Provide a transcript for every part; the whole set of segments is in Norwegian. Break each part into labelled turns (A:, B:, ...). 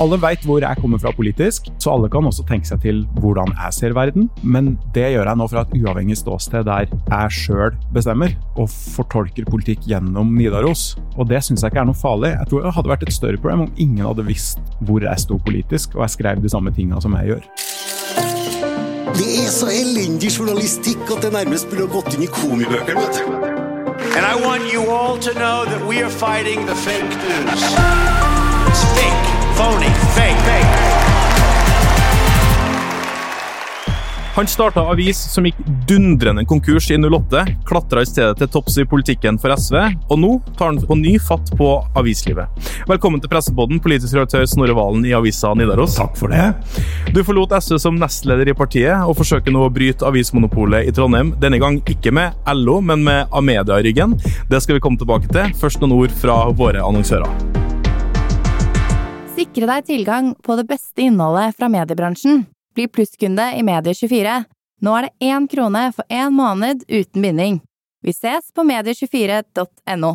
A: Alle veit hvor jeg kommer fra politisk, så alle kan også tenke seg til hvordan jeg ser verden. Men det gjør jeg nå fra et uavhengig ståsted der jeg sjøl bestemmer, og fortolker politikk gjennom Nidaros. Og det syns jeg ikke er noe farlig. Jeg tror det hadde vært et større problem om ingen hadde visst hvor jeg sto politisk, og jeg skrev de samme tinga som jeg gjør.
B: Det er så elendig journalistikk at det nærmest burde ha gått inn i komibøkene. vet du.
C: And I want you all to know that we are fighting the fake news. It's fake, phony, fake, fake.
D: Han starta avis som gikk dundrende konkurs i 08, klatra i stedet til topps i politikken for SV, og nå tar han på ny fatt på avislivet. Velkommen til Pressepodden, politisk redaktør Snorre Valen i avisa Nidaros.
A: Takk for det.
D: Du forlot SV som nestleder i partiet, og forsøker nå å bryte avismonopolet i Trondheim. Denne gang ikke med LO, men med Amedia i ryggen. Det skal vi komme tilbake til. Først noen ord fra våre annonsører.
E: Sikre deg tilgang på det beste innholdet fra mediebransjen. Bli plusskunde i Medie24. Nå er det én krone for én måned uten binding. Vi ses på medie24.no.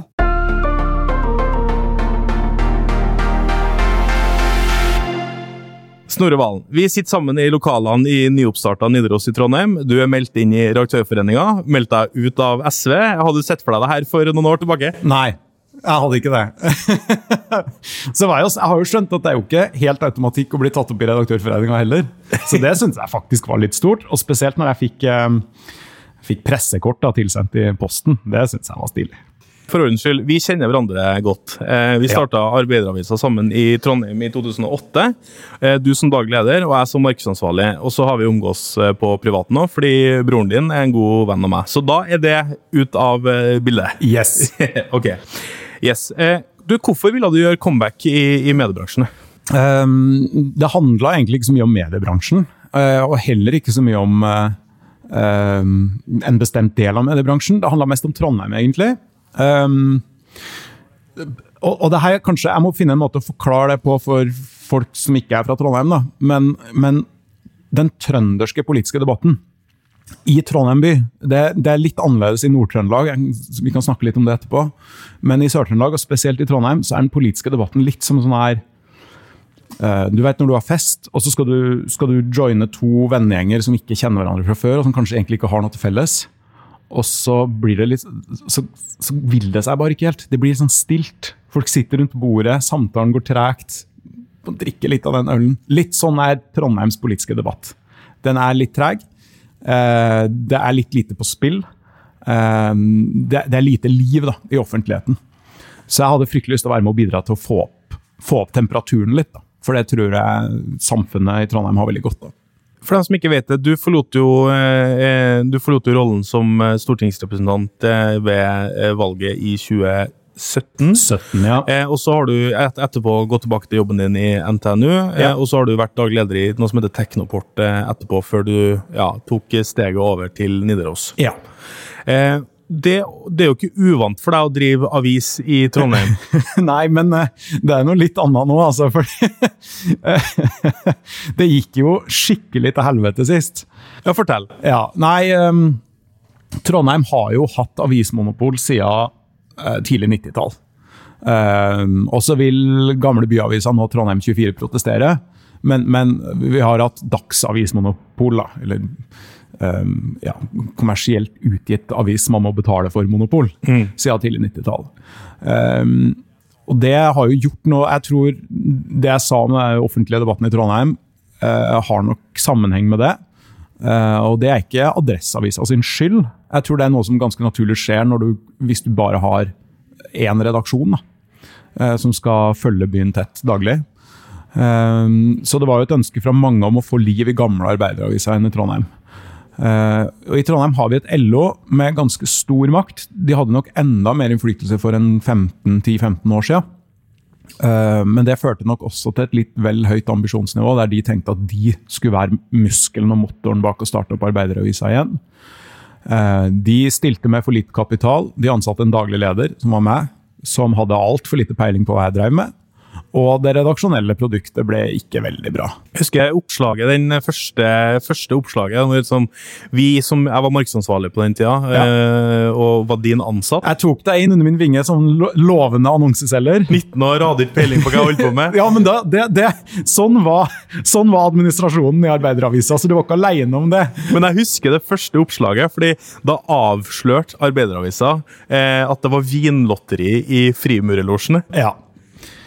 D: Snorre Valen, vi sitter sammen i lokalene i nyoppstarta Nidaros i Trondheim. Du er meldt inn i Redaktørforeninga, meldt deg ut av SV. Hadde du sett for deg det her for noen år tilbake?
A: Nei, jeg hadde ikke det. så var jeg, også, jeg har jo skjønt at det er jo ikke helt automatikk å bli tatt opp i Redaktørforeninga heller. Så det syns jeg faktisk var litt stort. Og spesielt når jeg fikk, eh, fikk pressekort da, tilsendt i posten. Det syns jeg var stilig.
D: For ordens skyld, vi kjenner hverandre godt. Eh, vi starta Arbeideravisa sammen i Trondheim i 2008. Eh, du som daglig leder, og jeg som markedsansvarlig. Og så har vi omgås på privaten òg, fordi broren din er en god venn av meg. Så da er det ut av bildet.
A: Yes.
D: ok. Yes. Eh, du, hvorfor ville du gjøre comeback i, i mediebransjen?
A: Um, det handla egentlig ikke så mye om mediebransjen, uh, og heller ikke så mye om um, en bestemt del av mediebransjen. Det handla mest om Trondheim, egentlig. Um, og, og det her, kanskje, Jeg må finne en måte å forklare det på for folk som ikke er fra Trondheim. Da. Men, men den trønderske politiske debatten i Trondheim by det, det er litt annerledes i Nord-Trøndelag. Vi kan snakke litt om det etterpå. Men i Sør-Trøndelag, og spesielt i Trondheim, så er den politiske debatten litt som sånn her Uh, du vet når du har fest, og så skal du, skal du joine to vennegjenger som ikke kjenner hverandre fra før, og som kanskje egentlig ikke har noe til felles. Og så blir det litt så, så vil det seg bare ikke helt. Det blir sånn stilt. Folk sitter rundt bordet, samtalen går tregt. Drikker litt av den ølen. Litt sånn er Trondheims politiske debatt. Den er litt treg. Uh, det er litt lite på spill. Uh, det, er lite liv da, i offentligheten. Så jeg hadde fryktelig lyst til å være med og bidra til å få opp, få opp temperaturen litt. Da. For det tror jeg samfunnet i Trondheim har veldig godt av.
D: For dem som ikke vet det, du forlot jo, eh, du forlot jo rollen som eh, stortingsrepresentant eh, ved eh, valget i 2017.
A: 17, ja.
D: Eh, og så har du et, etterpå gått tilbake til jobben din i NTNU,
A: Ja.
D: og så har du vært daglig leder i noe som heter Teknoport etterpå, før du ja, tok steget over til Nidaros.
A: ja.
D: Eh, det, det er jo ikke uvant for deg å drive avis i Trondheim.
A: Nei, men eh, det er noe litt annet nå, altså. For det gikk jo skikkelig til helvete sist.
D: Ja, fortell.
A: Ja, nei um, Trondheim har jo hatt avismonopol siden eh, tidlig 90-tall. Ehm, og så vil gamle byavisa nå Trondheim 24 protestere, men, men vi har hatt dagsavismonopol, da. Eller Um, ja, kommersielt utgitt avis man må betale for monopol, siden tidlig 90-tall. Um, og det har jo gjort noe Jeg tror det jeg sa om den offentlige debatten i Trondheim, uh, har nok sammenheng med det. Eh, og det er ikke Adresseavisa sin skyld. Jeg tror det er noe som ganske naturlig skjer du, hvis du bare har én redaksjon da, eh, som skal følge byen tett daglig. Eh, så det var jo et ønske fra mange om å få liv i gamle arbeideravisa i Trondheim. Uh, og I Trondheim har vi et LO med ganske stor makt. De hadde nok enda mer innflytelse for en 10-15 år siden. Eh, men det førte nok også til et litt vel høyt ambisjonsnivå, der de tenkte at de skulle være muskelen og motoren bak å starte opp Arbeideravisa igjen. Eh, De stilte med for lite kapital. De ansatte en daglig leder, som var meg, som hadde altfor lite peiling på hva jeg drev med. Og det redaksjonelle produktet ble ikke veldig bra.
D: Jeg Husker oppslaget, den første, første oppslaget. Liksom, vi som, jeg var markedsansvarlig på den tida, eh, og var din ansatt.
A: Jeg tok deg inn under min vinge som lovende annonseselger.
D: 19 år, hadde ikke peiling på hva jeg holdt på med.
A: Ja, men da, det, det, sånn, var, sånn var administrasjonen i Arbeideravisa, så du var ikke aleine om det.
D: Men jeg husker det første oppslaget, fordi da avslørte Arbeideravisa eh, at det var vinlotteri i Frimurerlosjen.
A: Ja.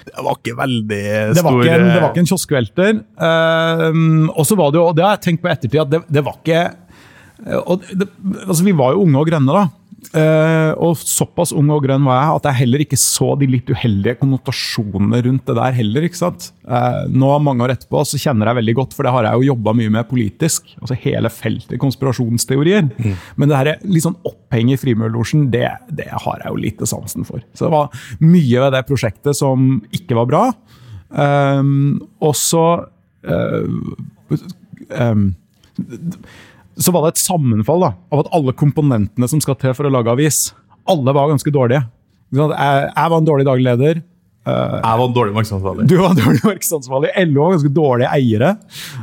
D: Det var ikke veldig
A: Det var
D: stor
A: ikke en, det var
D: eh,
A: ikke en kioskvelter. Uh, og så var det jo, det har jeg tenkt på i ettertid, at det, det var ikke eh, det, altså Vi var jo unge og grønne, da. Eh, og såpass ung og grønn var jeg at jeg heller ikke så de litt uheldige konnotasjonene rundt det der heller. ikke sant? Uh, nå, mange år etterpå, så kjenner jeg veldig godt, for det har jeg jo jobba mye med politisk. altså Hele feltet konspirasjonsteorier. Men det her litt sånn oppheng i Frimurlosjen, det, det har jeg jo lite sansen for. Så det var mye ved det prosjektet som ikke var bra. Um, og så uh, um, så var det et sammenfall da, av at alle komponentene som skal til for å lage avis, alle var ganske dårlige. Jeg, jeg var en dårlig daglig leder.
D: Jeg var en dårlig markedsansvarlig.
A: Du var en dårlig markedsansvarlig. LO var ganske dårlige eiere.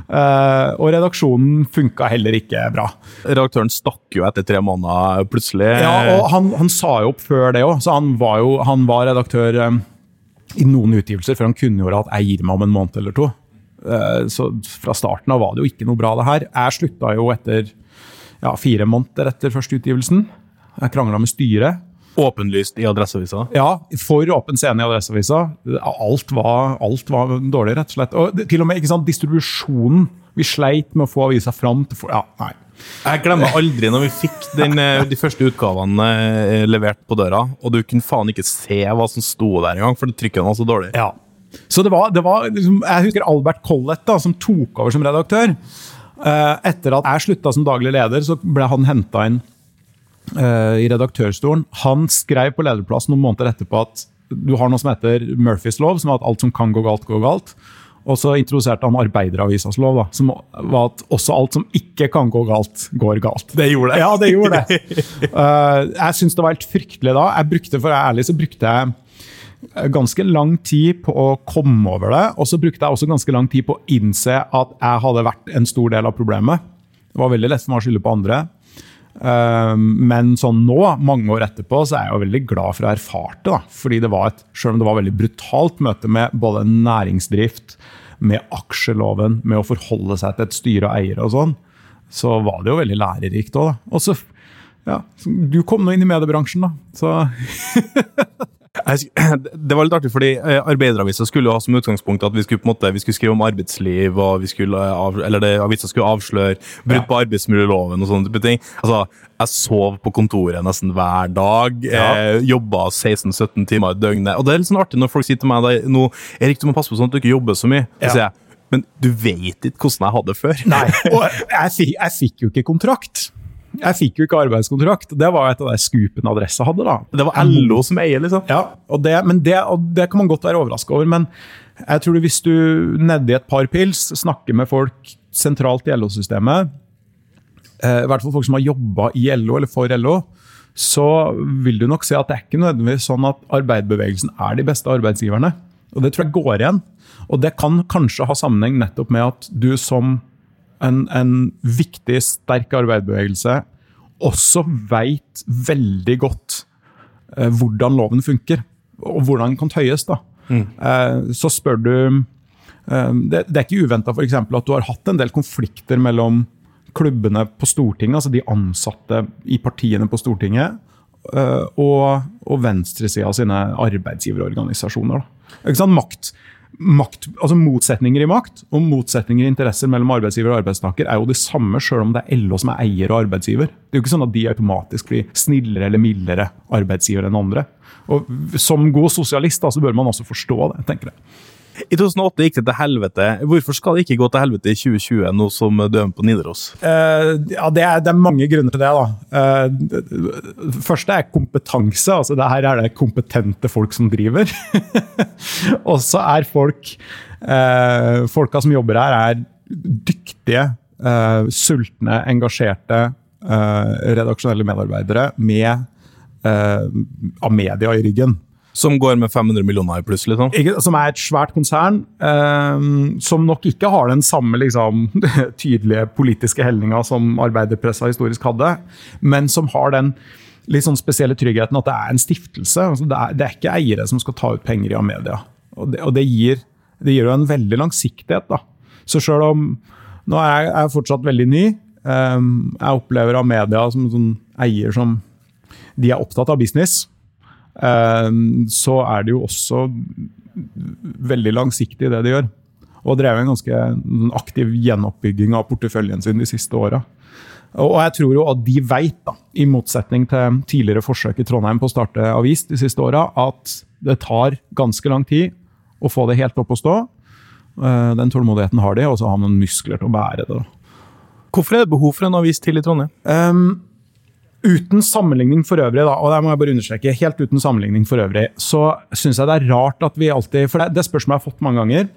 A: Uh, og redaksjonen funka heller ikke bra.
D: Redaktøren stakk jo etter tre måneder plutselig.
A: Ja, og han, han sa jo opp før det òg, så han var jo han var redaktør um, i noen utgivelser før han kunngjorde at jeg gir meg om en måned eller to. Eh, så fra starten av var det jo ikke noe bra, det her. Jeg slutta jo etter ja, fire måneder etter første utgivelsen. Jeg krangla med styret.
D: Åpenlyst i Adresseavisa.
A: Ja, for åpen scene i Adresseavisa. Alt var, alt var dårlig, rett og slett. Og til og med ikke sant, distribusjonen. Vi sleit med å få avisa fram til for, Ja, nei.
D: Jeg glemmer aldri når vi fikk den, eh, de første utgavene eh, levert på døra, og du kunne faen ikke se hva som sto der engang, for trykken var så dårlig.
A: Ja. Så det var, det var liksom, Jeg husker Albert Collett, da, som tok over som redaktør. Uh, etter at jeg slutta som daglig leder, så ble han henta inn uh, i redaktørstolen. Han skrev på lederplass noen måneder etterpå at du har noe som heter Murphys lov, som er at alt som kan gå galt, går galt. Og så introduserte han Arbeideravisas lov, da, som var at også alt som ikke kan gå galt, går galt.
D: Det gjorde det.
A: Ja, det gjorde det. Uh, jeg syns det var helt fryktelig da. Jeg brukte, For å være ærlig så brukte jeg ganske lang tid på å komme over det. Og så brukte jeg også ganske lang tid på å innse at jeg hadde vært en stor del av problemet. Det var veldig lett for meg å skylde på andre. Eh, Men sånn nå, mange år etterpå, så er jeg jo veldig glad for å ha erfart det. Fordi det var et, selv om det var veldig brutalt møte med både næringsdrift, med aksjeloven, med å forholde seg til et styre og eiere og sånn, så var det jo veldig lærerikt òg. Og så, ja, du kom nå inn i mediebransjen, da. Så
D: Det var litt artig, fordi eh, Arbeideravisa skulle jo ha som utgangspunkt at vi skulle på en måte, vi skulle skrive om arbeidsliv, og vi skulle, eh, av, eller det, avisa skulle avsløre brudd
A: Ja.
D: på arbeidsmiljøloven og sånne type ting. Altså, Jeg sov på kontoret nesten hver dag. Eh, jobba 16-17 timer i døgnet. Og det er litt sånn artig når folk sier til meg da, nå, Erik, du må passe på sånn at du ikke jobber så mye.
A: Ja.
D: Så jeg, men du vet ikke hvordan jeg hadde det før.
A: Nei, og jeg fikk, jeg fikk jo ikke kontrakt. Jeg fikk jo ikke arbeidskontrakt. Det var et av de skupene Adressa hadde. da.
D: Det var LO som eier, liksom.
A: Ja, og det, men det, og det kan man godt være overraska over. Men jeg tror hvis du nedi et par pils snakker med folk sentralt i LO-systemet, eh, i hvert fall folk som har jobba i LO eller for LO, så vil du nok se at det er ikke nødvendigvis sånn at arbeiderbevegelsen er de beste arbeidsgiverne. Og det tror jeg går igjen. Og det kan kanskje ha sammenheng nettopp med at du som en, en viktig, sterk arbeiderbevegelse også veit veldig godt eh, hvordan loven funker, og hvordan den kan tøyes. da. Eh, så spør du eh, det, det er ikke uventa at du har hatt en del konflikter mellom klubbene på Stortinget, altså de ansatte i partiene på Stortinget, eh, og, og venstresida sine arbeidsgiverorganisasjoner. Da. Ikke sant? Makt, makt, altså Motsetninger i makt og motsetninger i interesser mellom arbeidsgiver og arbeidstaker er jo det samme, selv om det er LO som er eier og arbeidsgiver. Det er jo ikke sånn at de automatisk blir snillere eller mildere arbeidsgiver enn andre. Og Som god sosialist da, så bør man også forstå det, tenker jeg.
D: I 2008 gikk det til helvete. Hvorfor skal det ikke gå til helvete i 2020, nå som med på Nidaros?
A: Uh, ja, det er, det er mange grunner til det. da. Uh, det- det første er kompetanse. altså det Her er det kompetente folk som driver. Og så er folk uh, Folka som jobber her, er dyktige, uh, sultne, engasjerte eh, redaksjonelle medarbeidere med eh, av media i ryggen.
D: Som går med 500 millioner i pluss, liksom?
A: Ikke, som er et svært konsern, eh, som nok ikke har den samme liksom, tydelige politiske helninga som arbeiderpressa historisk hadde, men som har den litt sånn spesielle tryggheten at det er en stiftelse. Altså det, er, det, er, ikke eiere som skal ta ut penger i Amedia. Og det, og det, gir, det gir, jo en veldig langsiktighet. da. Så sjøl om Nå er jeg, er fortsatt veldig ny. Um, jeg opplever Amedia som en sånn eier som De er opptatt av business. Um, så er det jo også veldig langsiktig, det de gjør. Og drev en ganske aktiv gjenoppbygging av porteføljen sin de siste åra. Og jeg tror jo at de veit, i motsetning til tidligere forsøk i Trondheim på å starte avis de siste åra, at det tar ganske lang tid å få det helt opp å stå. Eh, den tålmodigheten har de, og så har man muskler til å bære det.
D: Hvorfor er det behov for en avis til i Trondheim? Um,
A: uten sammenligning for øvrig, da, og det må jeg bare understreke, helt uten sammenligning for øvrig, så syns jeg det er rart at vi alltid For det, det spørsmålet jeg har fått mange ganger.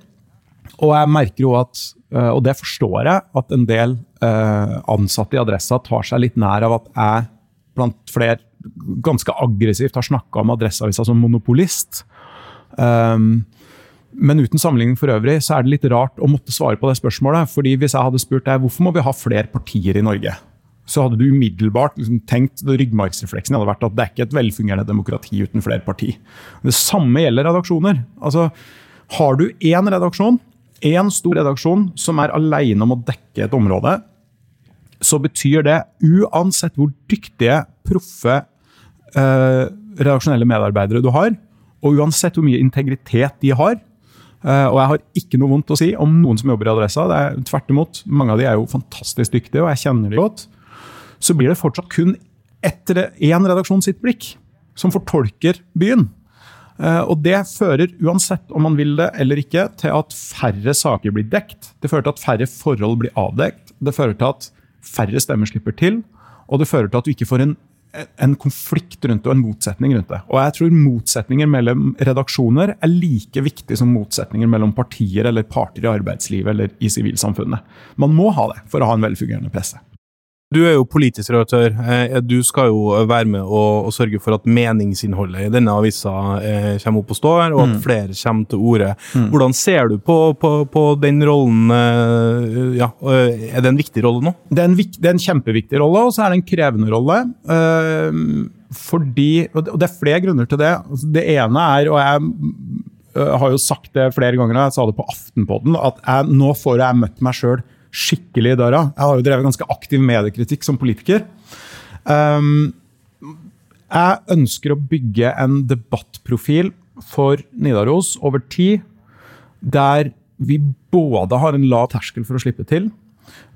A: Og jeg merker jo at, eh, og det forstår jeg, at en del eh, ansatte i Adressa tar seg litt nær av at jeg blant flere ganske aggressivt har snakka om Adresseavisa som monopolist. Um, men uten sammenligning for øvrig så er det litt rart å måtte svare på det spørsmålet. fordi Hvis jeg hadde spurt deg hvorfor må vi ha flere partier i Norge, så hadde du umiddelbart liksom tenkt ryggmargsrefleksen hadde vært at det er ikke et velfungerende demokrati uten flere parti. Det samme gjelder redaksjoner. Altså, Har du én redaksjon én stor redaksjon som er alene om å dekke et område, så betyr det, uansett hvor dyktige, proffe eh, redaksjonelle medarbeidere du har, og uansett hvor mye integritet de har eh, Og jeg har ikke noe vondt å si om noen som jobber i Adressa. det er Tvert imot. Mange av de er jo fantastisk dyktige, og jeg kjenner de godt. Så blir det fortsatt kun én redaksjon sitt blikk som fortolker byen. Eh, og Det fører, uansett om man vil det eller ikke, til at færre saker blir dekt. Det fører til at færre forhold blir avdekt. Det fører til at færre stemmer slipper til. Og det fører til at du ikke får en, en konflikt rundt det og en motsetning rundt det. Og jeg tror motsetninger mellom redaksjoner er like viktig som motsetninger mellom partier eller parter i arbeidslivet eller i sivilsamfunnet. Man må ha det for å ha en velfungerende presse.
D: Du er jo politisk redaktør. Eh, du skal jo være med og, og sørge for at meningsinnholdet i denne avisa eh, kommer opp og står, og at mm. flere kommer til orde. Mm. Hvordan ser du på, på, på, den rollen? Eh, ja, er det en viktig rolle nå?
A: Det er en, det er en kjempeviktig rolle, og så er det en krevende rolle. Fordi, og Det er flere grunner til det. Altså, det ene er, og jeg har jo sagt det flere ganger, og jeg sa det på Aftenpodden, at jeg, nå får jeg møtt meg sjøl skikkelig i døra. Jeg har jo drevet ganske aktiv mediekritikk som politiker. Um, jeg ønsker å bygge en debattprofil for Nidaros over tid, der vi både har en lav terskel for å slippe til,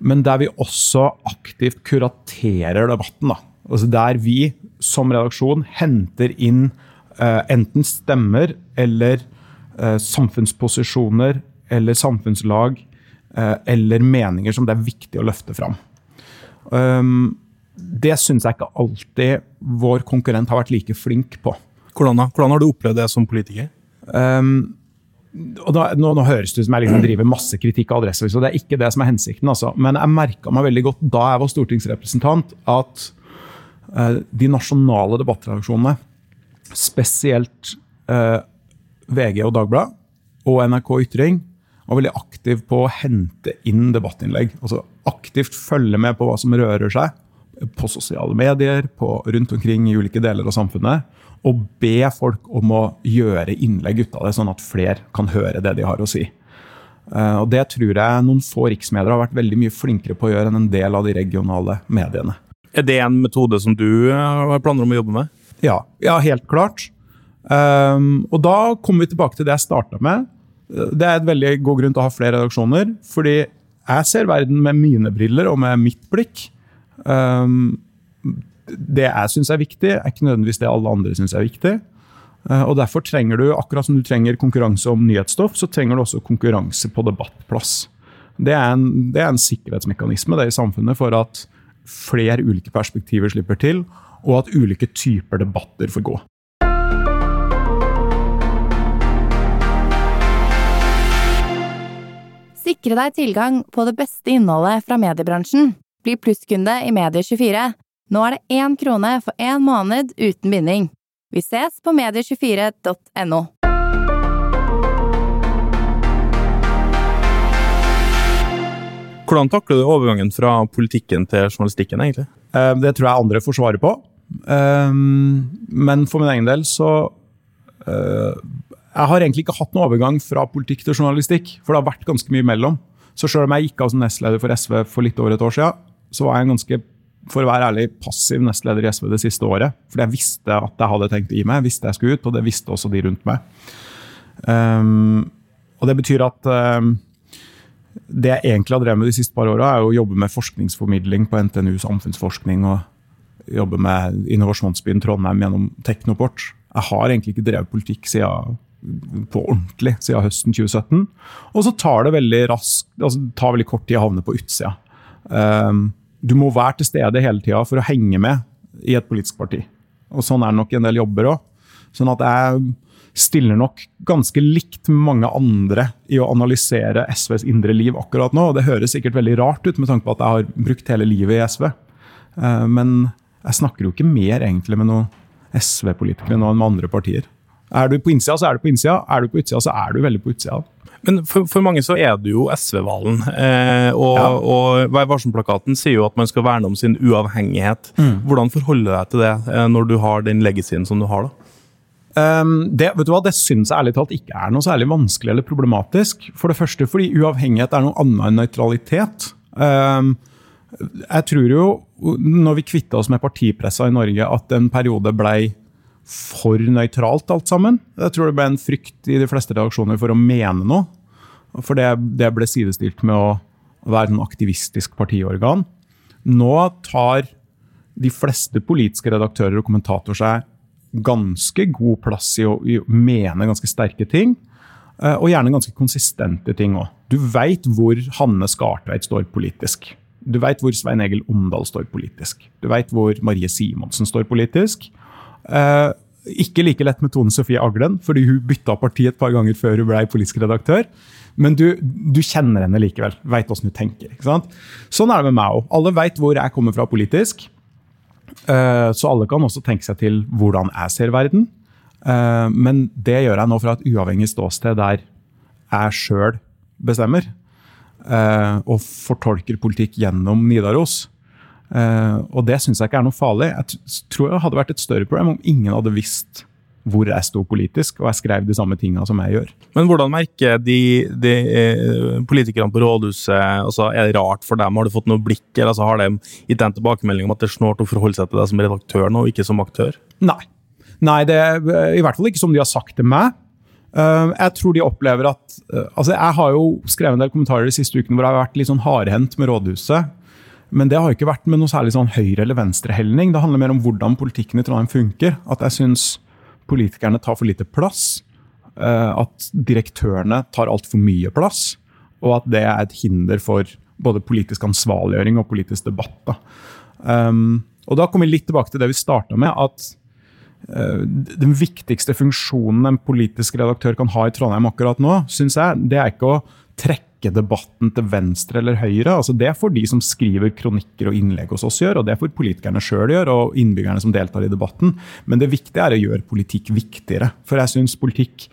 A: men der vi også aktivt kuraterer debatten. Altså der vi som redaksjon henter inn uh, enten stemmer eller uh, samfunnsposisjoner eller samfunnslag eller meninger som det er viktig å løfte fram. Um, det syns jeg ikke alltid vår konkurrent har vært like flink på.
D: Hvordan. Hvordan har du opplevd det som politiker? Um,
A: da, nå, nå, høres det ut som jeg liksom driver masse kritikk av Adresseavisen, og det er ikke det som er hensikten. Altså. Men jeg merka meg veldig godt da jeg var stortingsrepresentant, at uh, de nasjonale debattredaksjonene, spesielt uh, VG og Dagbladet og NRK Ytring, var veldig aktiv på å hente inn debattinnlegg. Altså aktivt følge med på hva som rører seg på sosiale medier, på, rundt omkring i ulike deler av samfunnet. Og be folk om å gjøre innlegg ut av det, sånn at flere kan høre det de har å si. Uh, og Det tror jeg noen få riksmedier har vært veldig mye flinkere på å gjøre enn en del av de regionale mediene.
D: Er det en metode som du eh, har planer om å jobbe med?
A: Ja, ja helt klart. Um, og da kommer vi tilbake til det jeg starta med. Det er et veldig god grunn til å ha flere redaksjoner. Fordi jeg ser verden med mine briller og med mitt blikk. Um, det jeg syns er viktig, er ikke nødvendigvis det alle andre syns er viktig. Uh, og Derfor trenger du, akkurat som du trenger konkurranse om nyhetsstoff, så trenger du også konkurranse på debattplass. Det er en, det er en sikkerhetsmekanisme det i samfunnet for at flere ulike perspektiver slipper til, og at ulike typer debatter får gå.
E: Sikre deg tilgang på det beste innholdet fra mediebransjen. Bli plusskunde i Medie24. Nå er det én krone for én måned uten binding. Vi ses på medie24.no.
D: Hvordan takler du overgangen fra politikken til journalistikken, egentlig?
A: Eh, Det tror jeg andre får svare på. Eh, Men for min egen del så eh, Jeg har egentlig ikke hatt noen overgang fra politikk til journalistikk, for det har vært ganske mye imellom. Så selv om jeg gikk av som nestleder for SV for litt over et år siden, så var jeg en ganske for å være ærlig, passiv nestleder i SV det siste året. Fordi jeg visste at jeg hadde tenkt å gi meg, jeg visste jeg skulle ut, og det visste også de rundt meg. Um, og det betyr at um, det jeg egentlig har drevet med de siste par åra, er å jobbe med forskningsformidling på NTNU samfunnsforskning og jobbe med innovasjonsbyen Trondheim gjennom Teknoport. Jeg har egentlig ikke drevet politikk siden, på ordentlig siden høsten 2017. Og så tar det veldig raskt, altså tar veldig kort tid å havne på utsida. Um, du må være til stede hele tida for å henge med i et politisk parti. Og sånn er det nok i en del jobber òg. Sånn at jeg stiller nok ganske likt mange andre i å analysere SVs indre liv akkurat nå. og Det høres sikkert veldig rart ut med tanke på at jeg har brukt hele livet i SV. Uh, Men jeg snakker jo ikke mer egentlig med noen SV-politikere nå enn med andre partier. Er du på innsida, så er du på innsida. Er du på utsida, så er du veldig på utsida.
D: Men for, for mange så er du jo SV-hvalen. Eh, og,
A: Ja.
D: og Vær varsom-plakaten sier jo at man skal verne om sin uavhengighet. Hvordan forholder du deg til det eh, når du har den legacyen som du har? da?
A: Um, det, vet du hva, det syns jeg ærlig talt ikke er noe særlig vanskelig eller problematisk. For det første fordi uavhengighet er noe annet enn nøytralitet. Um, jeg tror jo, når vi kvitta oss med partipressa i Norge, at en periode blei for nøytralt alt sammen. Jeg tror det ble en frykt i de fleste redaksjoner for å mene noe. For det, det ble sidestilt med å være en aktivistisk partiorgan. Nå tar de fleste politiske redaktører og kommentatorer seg ganske god plass i å, i å mene ganske sterke ting. eh, Og gjerne ganske konsistente ting òg. Du veit hvor Hanne Skartveit står politisk. Du veit hvor Svein Egil Omdal står politisk. Du veit hvor Marie Simonsen står politisk. Eh, ikke like lett med Tone Sofie Aglen, fordi hun bytta parti et par ganger før hun ble politisk redaktør. Men du, du kjenner henne likevel. Veit åssen hun tenker. Sånn er det med meg òg. Alle veit hvor jeg kommer fra politisk. Eh, Så alle kan også tenke seg til hvordan jeg ser verden. Eh, Men det gjør jeg nå fra et uavhengig ståsted der jeg sjøl bestemmer. Og fortolker politikk gjennom Nidaros. Eh, Og det syns jeg ikke er noe farlig. Jeg tror det hadde vært et større problem om ingen hadde visst hvor jeg sto politisk, og jeg skrev de samme tinga som jeg gjør.
D: Men hvordan merker de, de eh, politikerne på rådhuset altså Er det rart for dem? Har du fått noe blikk, eller altså, har de gitt den en tilbakemelding om at det er snålt å forholde seg til deg som redaktør nå, og ikke som aktør?
A: Nei. Nei, det er i hvert fall ikke som de har sagt til meg. Uh, jeg tror de opplever at uh, Altså, jeg har jo skrevet en del kommentarer de siste ukene hvor jeg har vært litt sånn hardhendt med rådhuset. Men det har ikke vært med noe særlig sånn høyre- eller venstrehelning. Det handler mer om hvordan politikken i Trondheim funker. At jeg syns politikerne tar for lite plass. uh, at direktørene tar altfor mye plass. Og at det er et hinder for både politisk ansvarliggjøring og politisk debatt. Da. Um, og da kommer vi litt tilbake til det vi starta med. at Eh, den viktigste funksjonen en politisk redaktør kan ha i Trondheim akkurat nå, synes jeg, det er ikke å trekke debatten til venstre eller høyre. Altså det får de som skriver kronikker og innlegg hos oss gjøre, og det får politikerne sjøl gjøre, og innbyggerne som deltar i debatten. Men det viktige er å gjøre politikk viktigere. For jeg syns politikk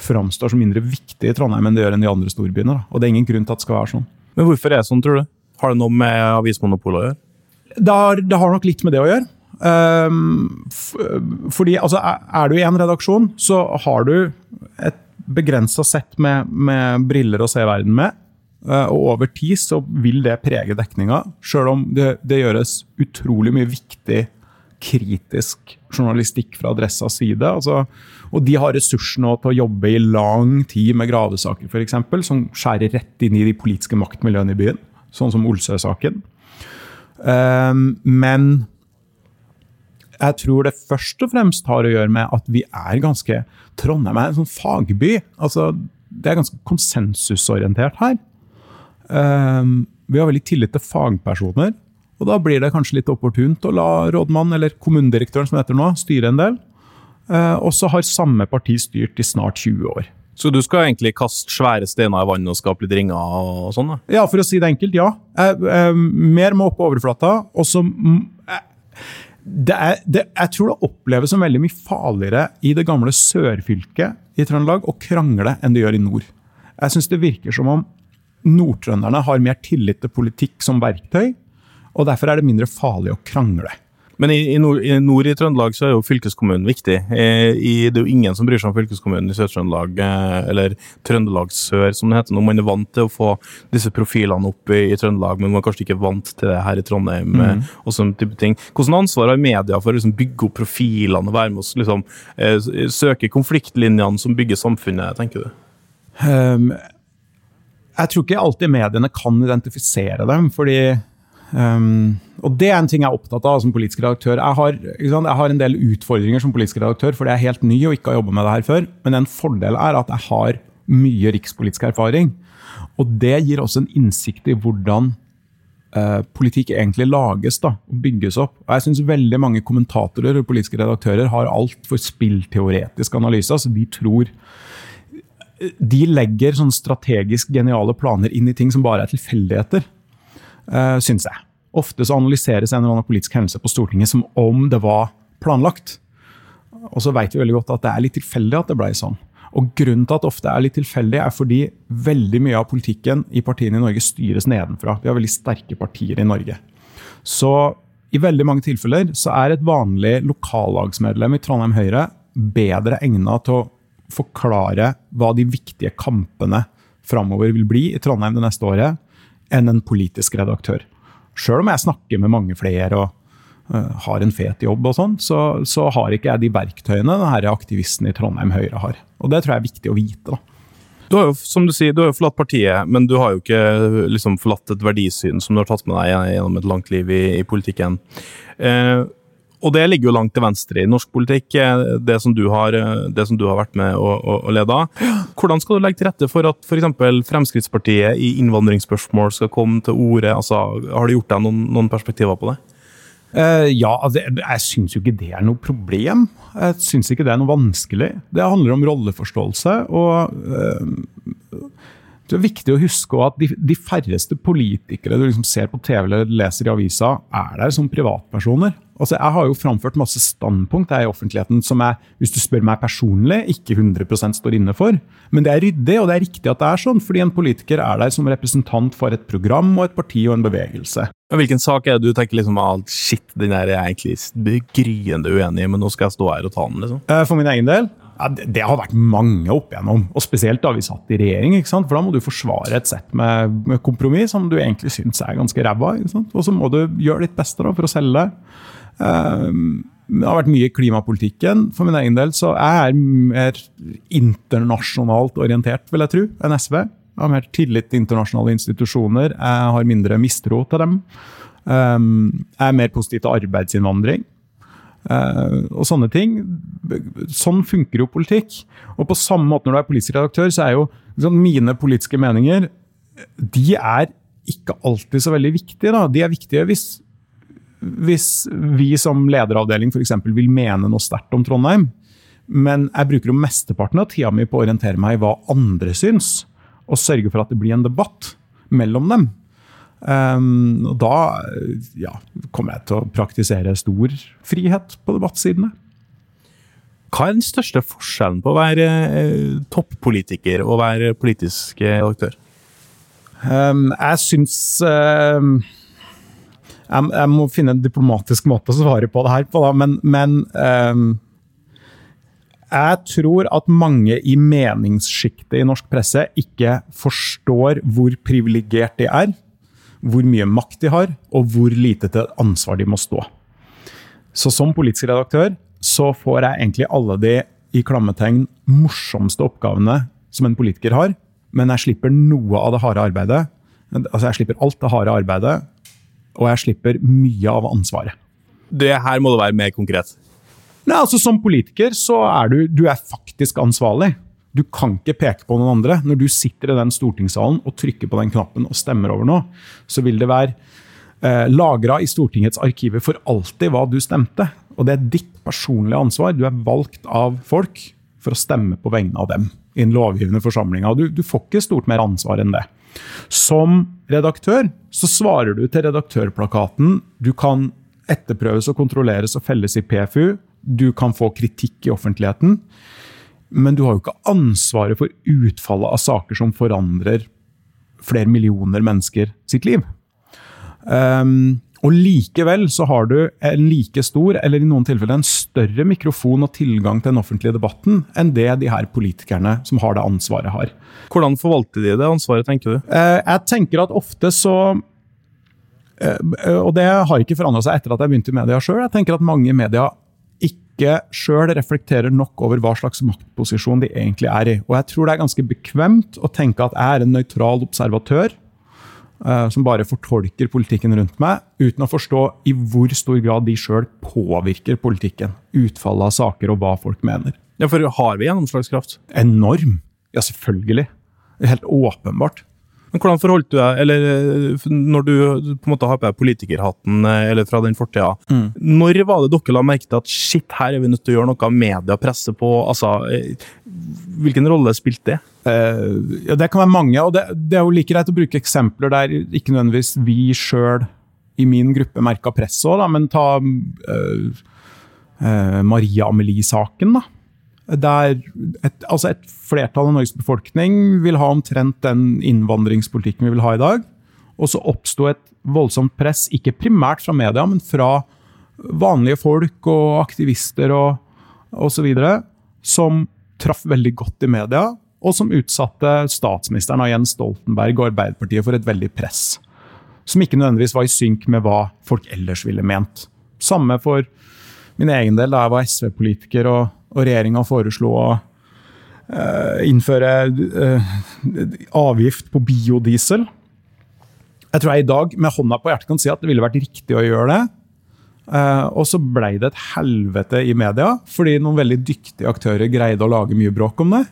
A: framstår som mindre viktig i Trondheim enn det gjør enn i andre storbyene. Da. Og det er ingen grunn til at det skal være sånn.
D: Men hvorfor er det sånn, tror du? Har det noe med avismonopolet å gjøre?
A: Det har, det har nok litt med det å gjøre. Um, fordi altså, er du i en redaksjon, så har du et begrensa sett med, med briller å se verden med. Eh, og over tid så vil det prege dekninga, sjøl om det, det gjøres utrolig mye viktig kritisk journalistikk fra Adressas side. Altså, og de har ressurser nå til å jobbe i lang tid med gravesaker, f.eks., som skjærer rett inn i de politiske maktmiljøene i byen, sånn som Olsø-saken. Um, men jeg tror det først og fremst har å gjøre med at vi er ganske Trondheim er en sånn fagby. Altså, det er ganske konsensusorientert her. Um, vi har veldig tillit til fagpersoner. Og da blir det kanskje litt opportunt å la rådmannen, eller kommunedirektøren som heter nå, styre en del. Uh, og så har samme parti styrt i snart 20 år.
D: Så du skal egentlig kaste svære steiner i vannet og skape litt ringer og sånn? da?
A: Ja, for å si det enkelt, ja. Eh, eh, mer må opp på overflata. Og så eh, det er, det, jeg tror det oppleves som veldig mye farligere i det gamle sørfylket i Trøndelag å krangle enn det gjør i nord. Jeg syns det virker som om nordtrønderne har mer tillit til politikk som verktøy, og derfor er det mindre farlig å krangle.
D: Men i, i, nord, i, nord, i Trøndelag så er jo fylkeskommunen viktig. Eh, I, det er jo ingen som bryr seg om fylkeskommunen i Sør-Trøndelag, eh, eller Trøndelag Sør, som det heter nå. Man er vant til å få disse profilene opp i, Trøndelag, men man er kanskje ikke vant til det her i Trondheim. Mm. og sånne type ting. Hvordan ansvar har media for å liksom, bygge opp profilene og være med oss liksom, eh, søke konfliktlinjene som bygger samfunnet, tenker du? Um,
A: jeg tror ikke alltid mediene kan identifisere dem, fordi um og Det er en ting jeg er opptatt av som politisk redaktør. Jeg har, jeg har, en del utfordringer som politisk redaktør, fordi jeg er helt ny og ikke har jobbet med det her før. Men en fordel er at jeg har mye rikspolitisk erfaring. Og det gir også en innsikt i hvordan eh, politikk egentlig lages da, og bygges opp. Og jeg synes veldig mange kommentatorer og politiske redaktører har altfor spillteoretisk analyser. så de tror de legger sånn strategisk geniale planer inn i ting som bare er tilfeldigheter, uh, syns jeg. Ofte så analyseres en eller annen politisk hendelse på Stortinget som om det var planlagt. Og så vet vi veldig godt at det er litt tilfeldig at det ble sånn. Og Grunnen til at det ofte er litt tilfeldig, er fordi veldig mye av politikken i partiene i Norge styres nedenfra. Vi har veldig sterke partier i Norge. Så i veldig mange tilfeller så er et vanlig lokallagsmedlem i Trondheim Høyre bedre egna til å forklare hva de viktige kampene framover vil bli i Trondheim det neste året, enn en politisk redaktør. Sjøl om jeg snakker med mange flere og uh, har en fet jobb, og sånn, så, så, har ikke jeg de verktøyene denne aktivisten i Trondheim Høyre har. Og Det tror jeg er viktig å vite. da.
D: Du har jo som du sier, du har forlatt partiet, men du har jo ikke liksom, forlatt et verdisyn som du har tatt med deg gjennom et langt liv i, i politikken. Eh, og det ligger jo langt til venstre i norsk politikk, eh, det som du har, eh, som du har vært med å, å, å lede. Hvordan skal du legge til rette for at f.eks. Fremskrittspartiet i innvandringsspørsmål skal komme til orde? Altså, har du gjort deg noen, noen perspektiver på det?
A: Uh, ja, altså, jeg syns jo ikke det er noe problem. Jeg syns ikke det er noe vanskelig. Det handler om rolleforståelse. og uh, det er viktig å huske at de, de færreste politikere du liksom ser på TV eller leser i avisa, er der som privatpersoner. Altså, jeg har jo framført masse standpunkt i offentligheten som jeg, hvis du spør meg personlig, ikke 100% står inne for. Men det er ryddig, og det er riktig at det er sånn, fordi en politiker er der som representant for et program og et parti og en bevegelse.
D: Hvilken sak er det du tenker liksom ah, shit, den er jeg egentlig gryende uenig i, men nå skal jeg stå her og ta den? liksom?
A: Eh, for min egen del? Ja, det, har vært mange opp igjennom, og spesielt da vi satt i regjering. For da må du forsvare et sett med, med kompromiss som du egentlig syns er ganske ræva. Og så må du gjøre ditt beste da, for å selge. Um, det har vært mye i klimapolitikken. For min egen del så er jeg mer internasjonalt orientert, vil jeg tro, enn SV. Jeg har mer tillit til internasjonale institusjoner. Jeg har mindre mistro til dem. Um, jeg er mer positiv til arbeidsinnvandring. Uh, og sånne ting. Sånn funker jo politikk. Og på samme måte når du er politisk redaktør, så er jo liksom, mine politiske meninger de er ikke alltid så veldig viktige. Da. De er viktige hvis hvis vi som lederavdeling f.eks. vil mene noe sterkt om Trondheim, men jeg bruker jo mesteparten av tida mi på å orientere meg i hva andre syns, og sørge for at det blir en debatt mellom dem. Um, og da ja, kommer jeg til å praktisere stor frihet på debattsidene.
D: Hva er den største forskjellen på å være eh, toppolitiker og være politisk eh, redaktør?
A: Um, jeg syns um, jeg, jeg, må finne en diplomatisk måte å svare på det her på, da. men, men jeg tror at mange i meningssjiktet i norsk presse ikke forstår hvor privilegert de er, hvor mye makt de har, og hvor lite til ansvar de må stå. Så som politisk redaktør så får jeg egentlig alle de i klammetegn morsomste oppgavene som en politiker har, men jeg slipper noe av det harde arbeidet. Altså Jeg slipper alt det harde arbeidet og jeg slipper mye av ansvaret.
D: Det her må det være mer konkret.
A: Nei, altså Som politiker så er du, du er faktisk ansvarlig. Du kan ikke peke på noen andre. Når du sitter i den stortingssalen og trykker på den knappen og stemmer over noe, så vil det være eh, lagra i Stortingets arkiver for alltid hva du stemte. Og det er ditt personlige ansvar. Du er valgt av folk for å stemme på vegne av dem i den lovgivende forsamlinga. Du, du får ikke stort mer ansvar enn det. Som redaktør så svarer du til redaktørplakaten. Du kan etterprøves og kontrolleres og felles i PFU. Du kan få kritikk i offentligheten. Men du har jo ikke ansvaret for utfallet av saker som forandrer flere millioner mennesker sitt liv. Um, og likevel så har du en like stor, eller i noen tilfeller en større mikrofon og tilgang til den offentlige debatten enn det de her politikerne som har det ansvaret, har.
D: Hvordan forvalter de det ansvaret, tenker du?
A: Uh, jeg tenker at ofte så uh, Og det har ikke forandra seg etter at jeg begynte i media sjøl. Jeg tenker at mange i media ikke sjøl reflekterer nok over hva slags maktposisjon de egentlig er i. Og jeg tror det er ganske bekvemt å tenke at jeg er en nøytral observatør uh, som bare fortolker politikken rundt meg, uten å forstå i hvor stor grad de sjøl påvirker politikken. Utfallet av saker og hva folk mener.
D: Ja, For har vi gjennomslagskraft?
A: Enorm. Ja, selvfølgelig. Helt åpenbart.
D: Men hvordan forholdt du deg, eller eh, når du på en måte har på deg politikerhatten eh, eller fra den fortida, mm. når var det dere la merke til at shit, her er vi nødt til å gjøre noe, media presser på? altså, eh, Hvilken rolle spilte det?
A: Uh, ja, Det kan være mange, og det, det, er jo like greit å bruke eksempler der ikke nødvendigvis vi sjøl i min gruppe merka press òg, men ta uh, uh, Maria Amelie-saken. da der et, altså et flertall av Norges befolkning vil ha omtrent den innvandringspolitikken vi vil ha i dag. Og så oppsto et voldsomt press, ikke primært fra media, men fra vanlige folk og aktivister og osv., som traff veldig godt i media, og som utsatte statsministeren av Jens Stoltenberg og Arbeiderpartiet for et veldig press. Som ikke nødvendigvis var i synk med hva folk ellers ville ment. Samme for min egen del da jeg var SV-politiker og og regjeringa foreslo å uh, innføre uh, avgift på biodiesel. Jeg tror jeg i dag med hånda på hjertet kan si at det ville vært riktig å gjøre det. Uh, og så ble det et helvete i media, fordi noen veldig dyktige aktører greide å lage mye bråk om det.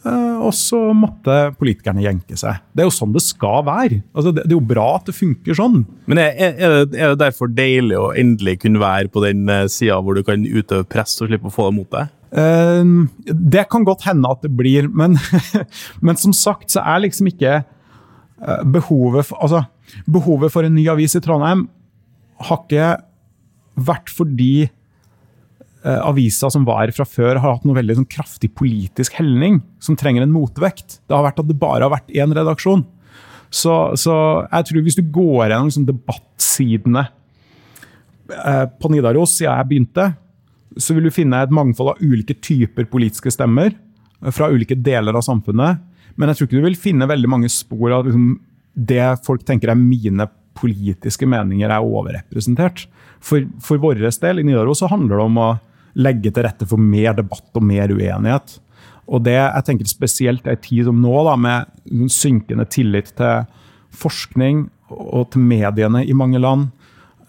A: Uh, og så måtte politikerne jenke seg. Det er jo sånn det skal være. Altså, det, det, er jo bra at det funker sånn.
D: Men er, er, det, er, det, derfor deilig å endelig kunne være på den uh, sida hvor du kan utøve press og slippe å få det mot deg?
A: Uh, det kan godt hende at det blir, men, men som sagt så er liksom ikke uh, behovet for, altså, behovet for en ny avis i Trondheim har ikke vært fordi avisa som var fra før, har hatt noe veldig sånn, kraftig politisk helning som trenger en motvekt. Det har vært at det bare har vært én redaksjon. Så, så jeg tror hvis du går gjennom liksom, debattsidene på Nidaros siden jeg begynte, så vil du finne et mangfold av ulike typer politiske stemmer eh, fra ulike deler av samfunnet. Men jeg tror ikke du vil finne veldig mange spor av liksom, det folk tenker er mine politiske meninger, er overrepresentert. For, for vår del i Nidaros så handler det om å legge til rette for mer debatt og mer uenighet. Og det jeg tenker spesielt i en tid som nå, da, med synkende tillit til forskning og til mediene i mange land,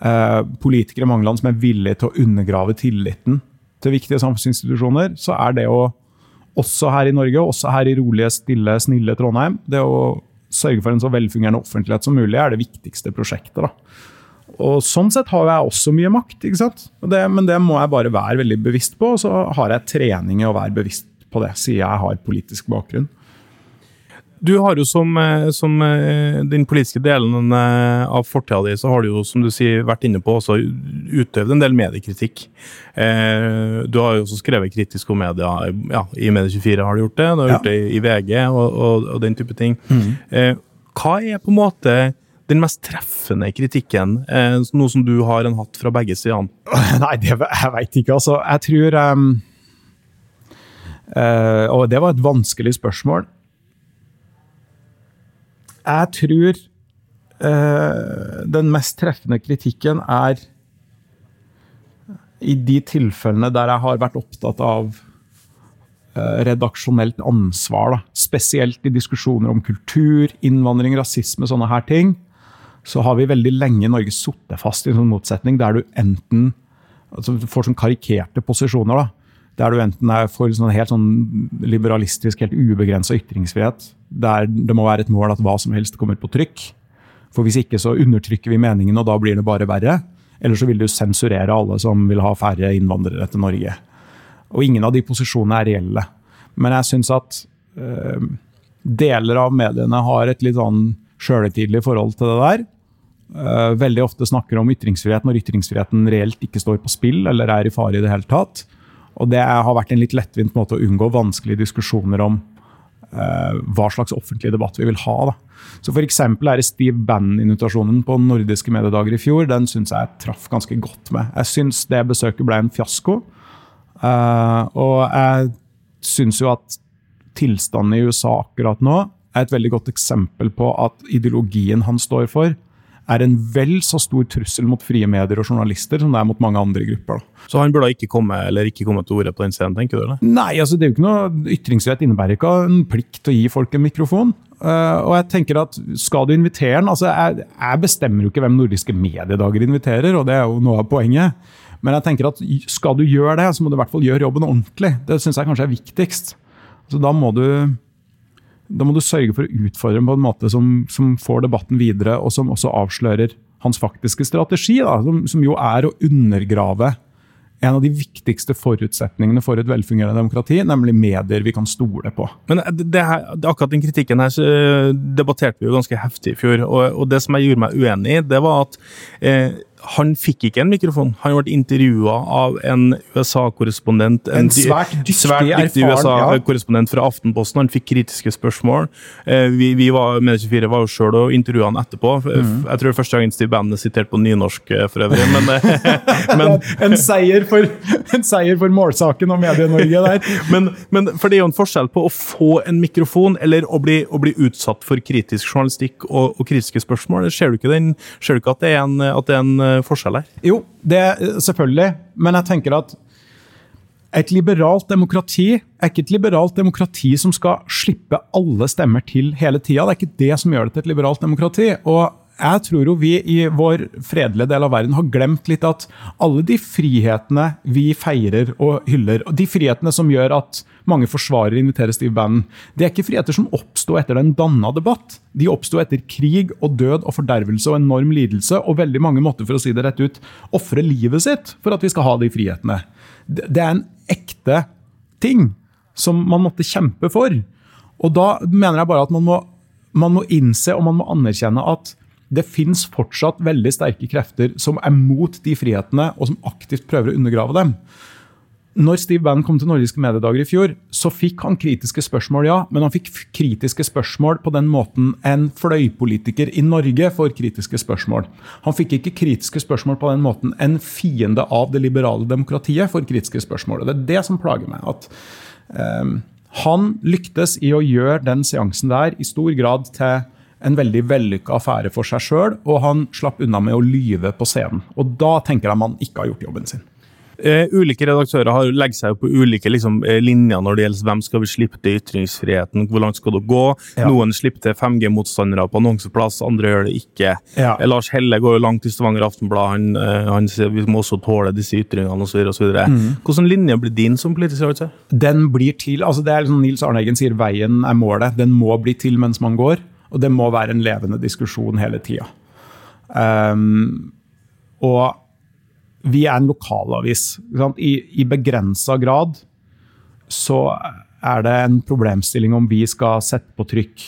A: eh, politikere i mange land som er villige til å undergrave tilliten til viktige samfunnsinstitusjoner, så er det å også her i Norge, også her i rolige, stille, snille Trondheim, det å sørge for en så velfungerende offentlighet som mulig, er det viktigste prosjektet. da. Og Sånn sett har jeg også mye makt, ikke? Det, men det må jeg bare være veldig bevisst på. Og så har jeg trening i å være bevisst på det, siden jeg har politisk bakgrunn.
D: Du har jo som, eh, som eh, den politiske delen eh, av fortida di, så har du jo, som du sier, vært inne på også utøvd en del mediekritikk. Du har jo også skrevet kritisk om media. ja, I Medie24 har du gjort det, du har ja. gjort det i VG og, og, og den type ting. Mm. Hva er på en måte den mest treffende kritikken, noe som du har en hatt fra begge sidene?
A: Nei, det, jeg veit ikke, altså. Jeg tror um, uh, Og det var et vanskelig spørsmål. Jeg tror uh, den mest treffende kritikken er i de tilfellene der jeg har vært opptatt av uh, redaksjonelt ansvar. Da. Spesielt i diskusjoner om kultur, innvandring, rasisme, sånne her ting. Så har vi veldig lenge i Norge sittet fast i en sånn motsetning der du enten altså, får sånn karikerte posisjoner. da, der du enten er for sånn helt sånn liberalistisk, helt ubegrensa ytringsfrihet, der det må være et mål at hva som helst kommer på trykk. For hvis ikke så undertrykker vi meningen, og da blir det bare verre. Eller så vil du sensurere alle som vil ha færre innvandrere til Norge. Og ingen av de posisjonene er reelle. Men jeg syns at øh, deler av mediene har et litt sånn sjølhøytidelig forhold til det der. eh, veldig ofte snakker om ytringsfrihet når ytringsfriheten reelt ikke står på spill eller er i fare i det hele tatt. Og det har vært en litt lettvint måte å unngå vanskelige diskusjoner om eh, hva slags offentlig debatt vi vil ha. Da. Så for er det Steve Bannon-invitasjonen på nordiske mediedager i fjor. Den syns jeg traff ganske godt med. Jeg syns det besøket ble en fiasko. Uh, og jeg syns jo at tilstanden i USA akkurat nå er et veldig godt eksempel på at ideologien han står for, er en vel så stor trussel mot frie medier og journalister som det er mot mange andre grupper. Da.
D: Så han burde ikke komme eller ikke komme til orde på den scenen, tenker du? eller?
A: Nei, altså det er jo ikke noe ytringsrett innebærer ikke en plikt til å gi folk en mikrofon. Uh, og jeg tenker at Skal du invitere den altså jeg, jeg, bestemmer jo ikke hvem nordiske mediedager inviterer, og det er jo noe av poenget. Men jeg tenker at skal du gjøre det, så må du i hvert fall gjøre jobben ordentlig. Det syns jeg kanskje er viktigst. Så da må du da må du sørge for å utfordre ham på en måte som, som, får debatten videre, og som også avslører hans faktiske strategi, da, som, som, jo er å undergrave en av de viktigste forutsetningene for et velfungerende demokrati, nemlig medier vi kan stole på.
D: Men det her, Akkurat den kritikken her så eh, debatterte vi jo ganske heftig i fjor. Og, og det som jeg gjorde meg uenig i, det var at eh, han fikk ikke en mikrofon. Han ble intervjua av en USA-korrespondent.
A: En, en, svært dyktig,
D: svært dyktig USA-korrespondent fra Aftenposten. Han fikk kritiske spørsmål. Eh, vi, vi var, med 24 var jo sjøl og intervjua han etterpå. Mm. Jeg tror det første gangen Steve Bannon er sitert på nynorsk eh, for øvrig, men,
A: eh, men en, seier for, en, seier for, målsaken og Medie-Norge der.
D: men, men, for det er jo en forskjell på å få en mikrofon eller å bli, å bli utsatt for kritisk journalistikk og, og kritiske spørsmål. Ser du ikke, den, ser du ikke at det er en, at det er en forskjell her?
A: Jo, det selvfølgelig. Men jeg tenker at et liberalt demokrati er ikke et liberalt demokrati som skal slippe alle stemmer til hele tida. Det er ikke det som gjør det til et liberalt demokrati. Og jeg tror jo vi i vår fredelige del av verden har glemt litt at alle de frihetene vi feirer og hyller, og de frihetene som gjør at mange forsvarer inviteres til Steve Bannon, det er ikke friheter som oppsto etter den danna debatt. De oppsto etter krig og død og fordervelse og enorm lidelse, og veldig mange måtte, for å si det rett ut, ofre livet sitt for at vi skal ha de frihetene. Det er en ekte ting som man måtte kjempe for. Og da mener jeg bare at man må, man må innse og man må anerkjenne at det fins fortsatt veldig sterke krefter som er mot de frihetene, og som aktivt prøver å undergrave dem. Når Steve Bannon kom til Nordiske mediedager i fjor, så fikk han kritiske spørsmål, ja. Men han fikk kritiske spørsmål på den måten en fløypolitiker i Norge får kritiske spørsmål. Han fikk ikke kritiske spørsmål på den måten en fiende av det liberale demokratiet får kritiske spørsmål. Og det er det som plager meg. at um, Han lyktes i å gjøre den seansen der i stor grad til en veldig vellykka affære for seg sjøl, og han slapp unna med å lyve på scenen. Og da tenker de han ikke har gjort jobben sin.
D: Uh, ulike redaktører har legger seg på ulike liksom, uh, linjer når det gjelder hvem skal vi slippe til ytringsfriheten, hvor langt skal det gå. Ja. Noen slipper til 5G-motstandere på annonseplass, andre gjør det ikke. Ja. Uh, Lars Helle går jo langt i Stavanger Aftenblad. Han, han, sier vi må også tåle disse ytringene osv. Mm. Hvilken linje blir din som politisk redaktør?
A: Den blir til, altså det er liksom Nils Arne Eggen sier veien er målet. Den må bli til mens man går. Og det må være en levende diskusjon hele tida. Um, og vi er en lokalavis. I, i begrensa grad så er det en problemstilling om vi skal sette på trykk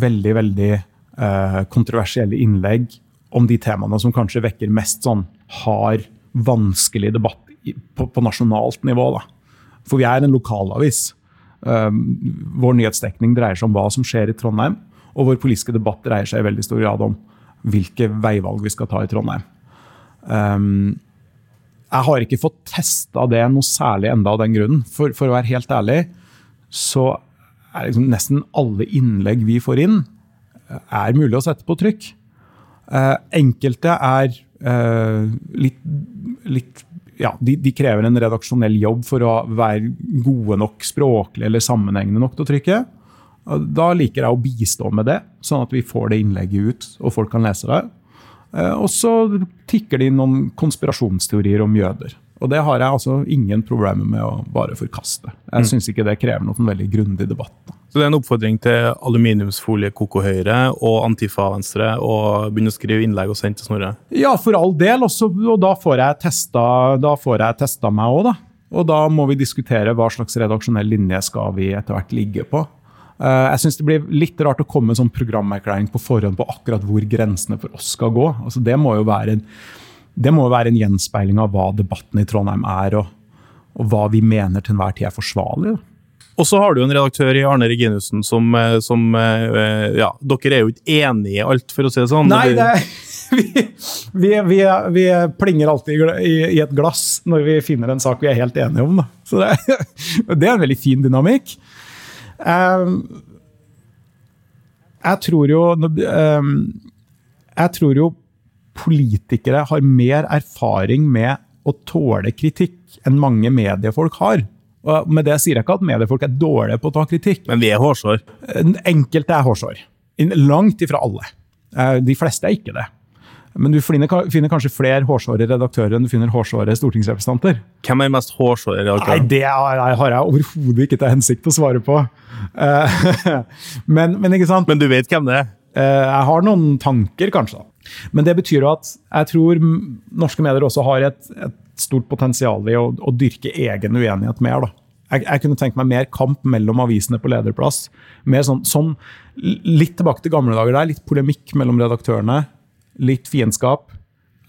A: veldig, veldig uh, kontroversielle innlegg om de temaene som kanskje vekker mest sånn hard, vanskelig debatt på, på nasjonalt nivå. Da. For vi er en lokalavis. Um, vår nyhetsdekning dreier seg om hva som skjer i Trondheim. Og vår politiske debatt dreier seg i veldig stor grad om hvilke veivalg vi skal ta i Trondheim. Um, jeg har ikke fått testa det noe særlig enda av den grunnen. For, for å være helt ærlig, så er liksom nesten alle innlegg vi får inn, er mulig å sette på trykk. Uh, enkelte er uh, litt, litt ja, de, de, krever en redaksjonell jobb for å være gode nok språklig eller sammenhengende nok til å trykke. Da liker jeg å bistå med det, sånn at vi får det innlegget ut og folk kan lese det. Eh, og så tikker det inn noen konspirasjonsteorier om jøder. Og det har jeg altså ingen problemer med å bare forkaste. Jeg mm. syns ikke det krever noen veldig grundig debatt.
D: Så det er en oppfordring til aluminiumsfolie Koko Høyre og Antifa Venstre å begynne å skrive innlegg og sende til Snorre?
A: Ja, for all del. Også, og da får jeg testa, da får jeg testa meg òg, da. Og da må vi diskutere hva slags redaksjonell linje skal vi etter hvert ligge på. Eh, jeg syns det blir litt rart å komme med sånn programerklæring på forhånd på akkurat hvor grensene for oss skal gå. Altså, det må jo være en, det må være en gjenspeiling av hva debatten i Trondheim er, og, og hva vi mener til enhver tid er forsvarlig.
D: Og så har du en redaktør i Arne Reginussen som, eh, som eh, Ja, dere er jo ikke enige i alt, for å si det sånn.
A: Nei, det, vi, vi, vi, vi plinger alltid i, i, i et glass når vi finner en sak vi er helt enige om. Da. Så det, det er en veldig fin dynamikk. Um, jeg tror jo um, Jeg tror jo politikere har mer erfaring med å tåle kritikk enn mange mediefolk har. Og med det sier jeg ikke at mediefolk er dårlige på å ta kritikk.
D: Men vi er hårsår.
A: Enkelte er hårsår. Langt ifra alle. Eh, de fleste er ikke det. Men du finner, kanskje flere hårsåre redaktører enn du finner hårsåre stortingsrepresentanter.
D: Hvem er mest hårsåre redaktør?
A: Nei, Det har jeg overhodet ikke til hensikt å svare på. Eh, men, men, ikke sant?
D: Men du vet hvem det er?
A: Eh, jeg har noen tanker, kanskje. Men det betyr jo at jeg tror norske medier også har et, et stort potensial i å, å, dyrke egen uenighet mer. da. Jeg, jeg, kunne tenkt meg mer kamp mellom avisene på lederplass. Mer sånn, sånn, litt tilbake til gamle dager der. Litt polemikk mellom redaktørene. Litt fiendskap.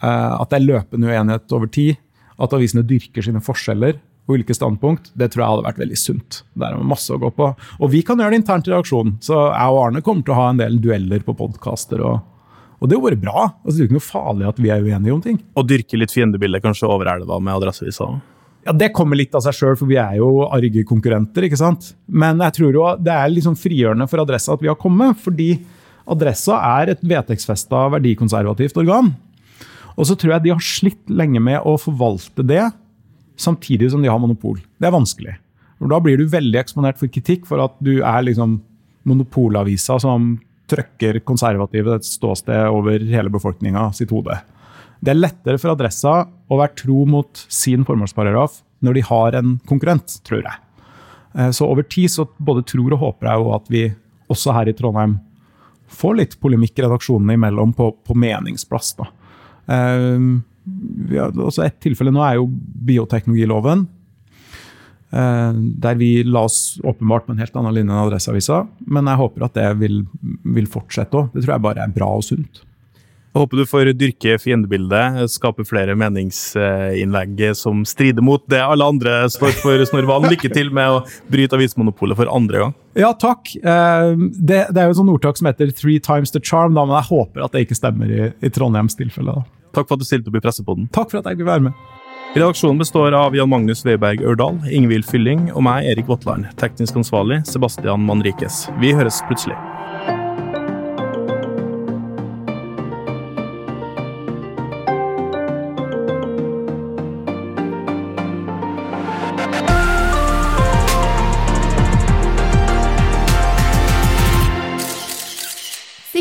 A: Eh, at det er løpende uenighet over tid. At avisene dyrker sine forskjeller og ulike standpunkt. Det tror jeg hadde vært veldig sunt. Der er masse å gå på. Og vi kan gjøre det internt i reaksjonen. Så jeg og Arne kommer til å ha en del dueller på podkaster og og det er jo bare bra. Altså, det er jo ikke noe farlig at vi er uenige om ting.
D: Og dyrke litt fiendebilde kanskje over elva med Adresseavisa?
A: Ja, Det kommer litt av seg sjøl, for vi er jo arge konkurrenter. ikke sant? Men jeg tror jo det er liksom frigjørende for Adressa at vi har kommet. Fordi Adressa er et vedtektsfesta verdikonservativt organ. Og så tror jeg de har slitt lenge med å forvalte det, samtidig som de har monopol. Det er vanskelig. For da blir du veldig eksponert for kritikk for at du er liksom monopolavisa som trøkker konservative et ståsted over hele befolkninga sitt hode. Det er lettere for Adressa å være tro mot sin formålsparagraf når de har en konkurrent, tror jeg. Eh, så over tid så både tror og håper jeg jo at vi også her i Trondheim får litt polemikk redaksjonene imellom på, på meningsplass. da. Um, har, også Et tilfelle nå er jo bioteknologiloven. Eh, der vi la oss åpenbart på en helt annen linje enn Adresseavisa. Men jeg håper at det vil, vil fortsette òg. Det tror jeg bare er bra og sunt.
D: Jeg håper du får dyrke fiendebildet, skape flere meningsinnlegg som strider mot det alle andre står for. Snorvalen. lykke til med å bryte avismonopolet for andre gang.
A: Ja, takk. Eh, det, det er jo et sånn ordtak som heter 'three times the charm', da, men jeg håper at det ikke stemmer i, i Trondheims tilfelle.
D: Takk for at du stilte opp i Pressepodden.
A: Takk for at jeg fikk være med.
D: Redaksjonen består av Jan Magnus Weiberg Ørdal, Ingvild Fylling og meg, Erik Votland. Teknisk ansvarlig Sebastian Manrikes. Vi høres plutselig.